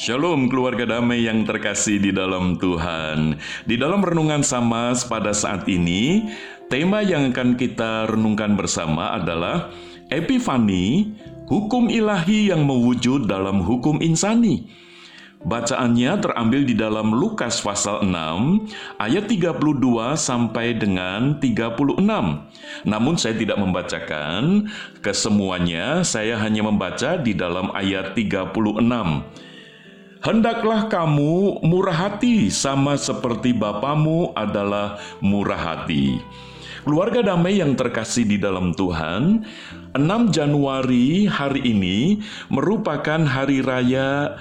Shalom keluarga damai yang terkasih di dalam Tuhan. Di dalam renungan sama pada saat ini, tema yang akan kita renungkan bersama adalah Epifani, hukum ilahi yang mewujud dalam hukum insani. Bacaannya terambil di dalam Lukas pasal 6 ayat 32 sampai dengan 36. Namun saya tidak membacakan kesemuanya, saya hanya membaca di dalam ayat 36. Hendaklah kamu murah hati sama seperti Bapamu adalah murah hati. Keluarga damai yang terkasih di dalam Tuhan, 6 Januari hari ini merupakan hari raya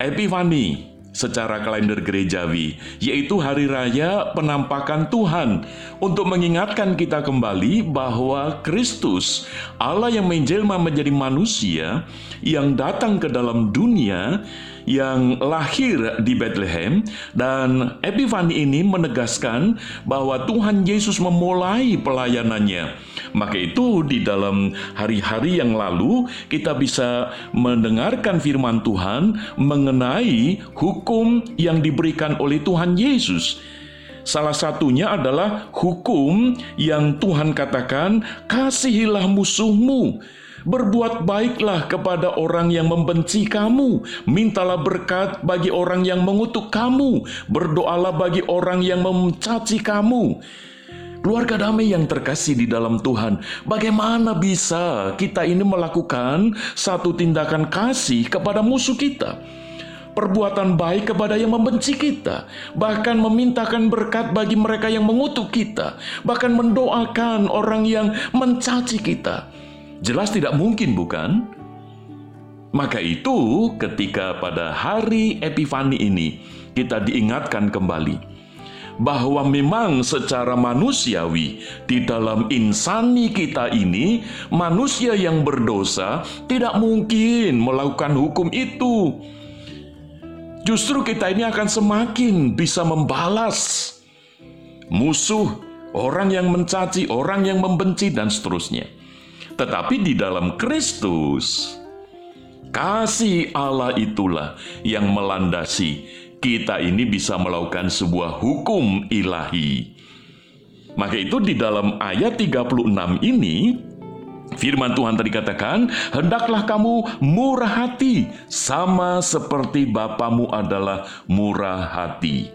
Epifani secara kalender gerejawi, yaitu hari raya penampakan Tuhan untuk mengingatkan kita kembali bahwa Kristus, Allah yang menjelma menjadi manusia yang datang ke dalam dunia yang lahir di Bethlehem dan Epifani ini menegaskan bahwa Tuhan Yesus memulai pelayanannya. Maka itu di dalam hari-hari yang lalu kita bisa mendengarkan firman Tuhan mengenai hukum yang diberikan oleh Tuhan Yesus. Salah satunya adalah hukum yang Tuhan katakan, "Kasihilah musuhmu." Berbuat baiklah kepada orang yang membenci kamu, mintalah berkat bagi orang yang mengutuk kamu, berdoalah bagi orang yang mencaci kamu. Keluarga damai yang terkasih di dalam Tuhan, bagaimana bisa kita ini melakukan satu tindakan kasih kepada musuh kita? Perbuatan baik kepada yang membenci kita, bahkan memintakan berkat bagi mereka yang mengutuk kita, bahkan mendoakan orang yang mencaci kita. Jelas tidak mungkin, bukan? Maka itu, ketika pada hari Epifani ini kita diingatkan kembali bahwa memang secara manusiawi di dalam insani kita ini, manusia yang berdosa tidak mungkin melakukan hukum itu. Justru kita ini akan semakin bisa membalas musuh, orang yang mencaci, orang yang membenci, dan seterusnya. Tetapi di dalam Kristus, kasih Allah itulah yang melandasi kita ini bisa melakukan sebuah hukum ilahi. Maka itu di dalam ayat 36 ini, Firman Tuhan tadi katakan, hendaklah kamu murah hati, sama seperti Bapamu adalah murah hati.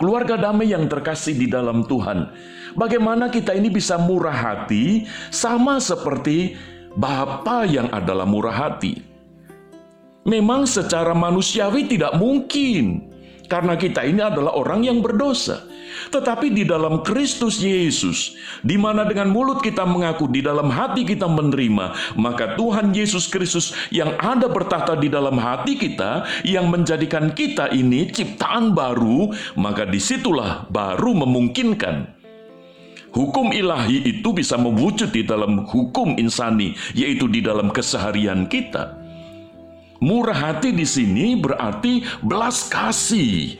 Keluarga damai yang terkasih di dalam Tuhan, Bagaimana kita ini bisa murah hati sama seperti Bapa yang adalah murah hati? Memang secara manusiawi tidak mungkin karena kita ini adalah orang yang berdosa. Tetapi di dalam Kristus Yesus, di mana dengan mulut kita mengaku, di dalam hati kita menerima, maka Tuhan Yesus Kristus yang ada bertahta di dalam hati kita, yang menjadikan kita ini ciptaan baru, maka di situlah baru memungkinkan Hukum ilahi itu bisa mewujud di dalam hukum insani, yaitu di dalam keseharian kita. Murah hati di sini berarti belas kasih.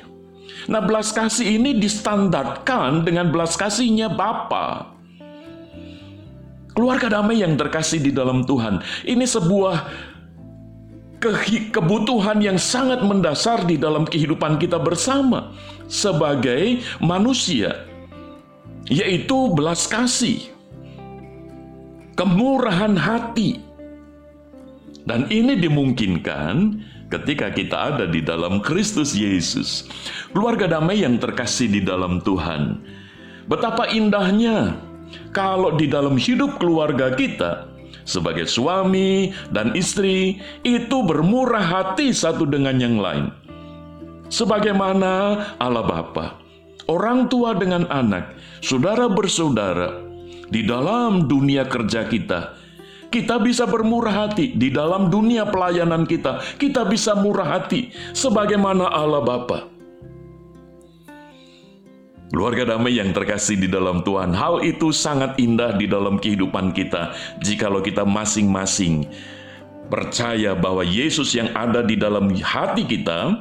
Nah, belas kasih ini distandarkan dengan belas kasihnya Bapa. Keluarga damai yang terkasih di dalam Tuhan, ini sebuah ke kebutuhan yang sangat mendasar di dalam kehidupan kita bersama sebagai manusia yaitu belas kasih, kemurahan hati. Dan ini dimungkinkan ketika kita ada di dalam Kristus Yesus. Keluarga damai yang terkasih di dalam Tuhan. Betapa indahnya kalau di dalam hidup keluarga kita sebagai suami dan istri itu bermurah hati satu dengan yang lain. Sebagaimana Allah Bapa orang tua dengan anak, saudara bersaudara, di dalam dunia kerja kita, kita bisa bermurah hati di dalam dunia pelayanan kita. Kita bisa murah hati sebagaimana Allah Bapa. Keluarga damai yang terkasih di dalam Tuhan, hal itu sangat indah di dalam kehidupan kita. Jikalau kita masing-masing percaya bahwa Yesus yang ada di dalam hati kita,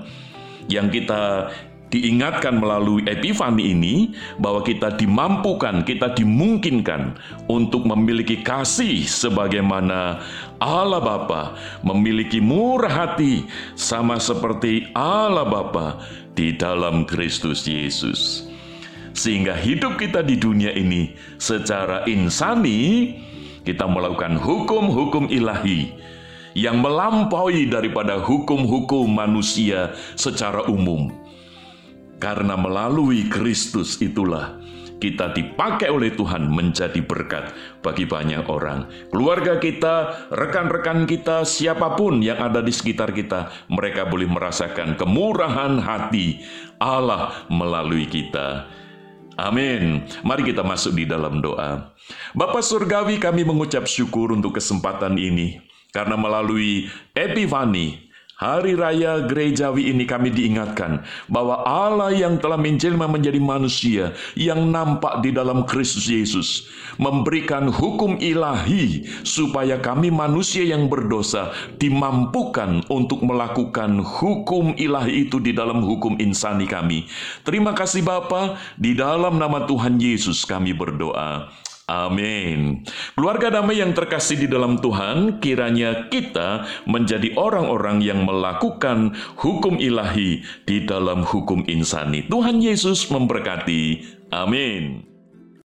yang kita diingatkan melalui epifani ini bahwa kita dimampukan, kita dimungkinkan untuk memiliki kasih sebagaimana Allah Bapa memiliki murah hati sama seperti Allah Bapa di dalam Kristus Yesus. Sehingga hidup kita di dunia ini secara insani kita melakukan hukum-hukum ilahi yang melampaui daripada hukum-hukum manusia secara umum. Karena melalui Kristus itulah kita dipakai oleh Tuhan menjadi berkat bagi banyak orang. Keluarga kita, rekan-rekan kita, siapa pun yang ada di sekitar kita, mereka boleh merasakan kemurahan hati Allah melalui kita. Amin. Mari kita masuk di dalam doa. Bapak Surgawi kami mengucap syukur untuk kesempatan ini. Karena melalui Epifani, Hari Raya Gerejawi ini kami diingatkan bahwa Allah yang telah menjelma menjadi manusia yang nampak di dalam Kristus Yesus memberikan hukum ilahi supaya kami manusia yang berdosa dimampukan untuk melakukan hukum ilahi itu di dalam hukum insani kami. Terima kasih Bapa, di dalam nama Tuhan Yesus kami berdoa. Amin. Keluarga damai yang terkasih di dalam Tuhan, kiranya kita menjadi orang-orang yang melakukan hukum ilahi di dalam hukum insani. Tuhan Yesus memberkati. Amin.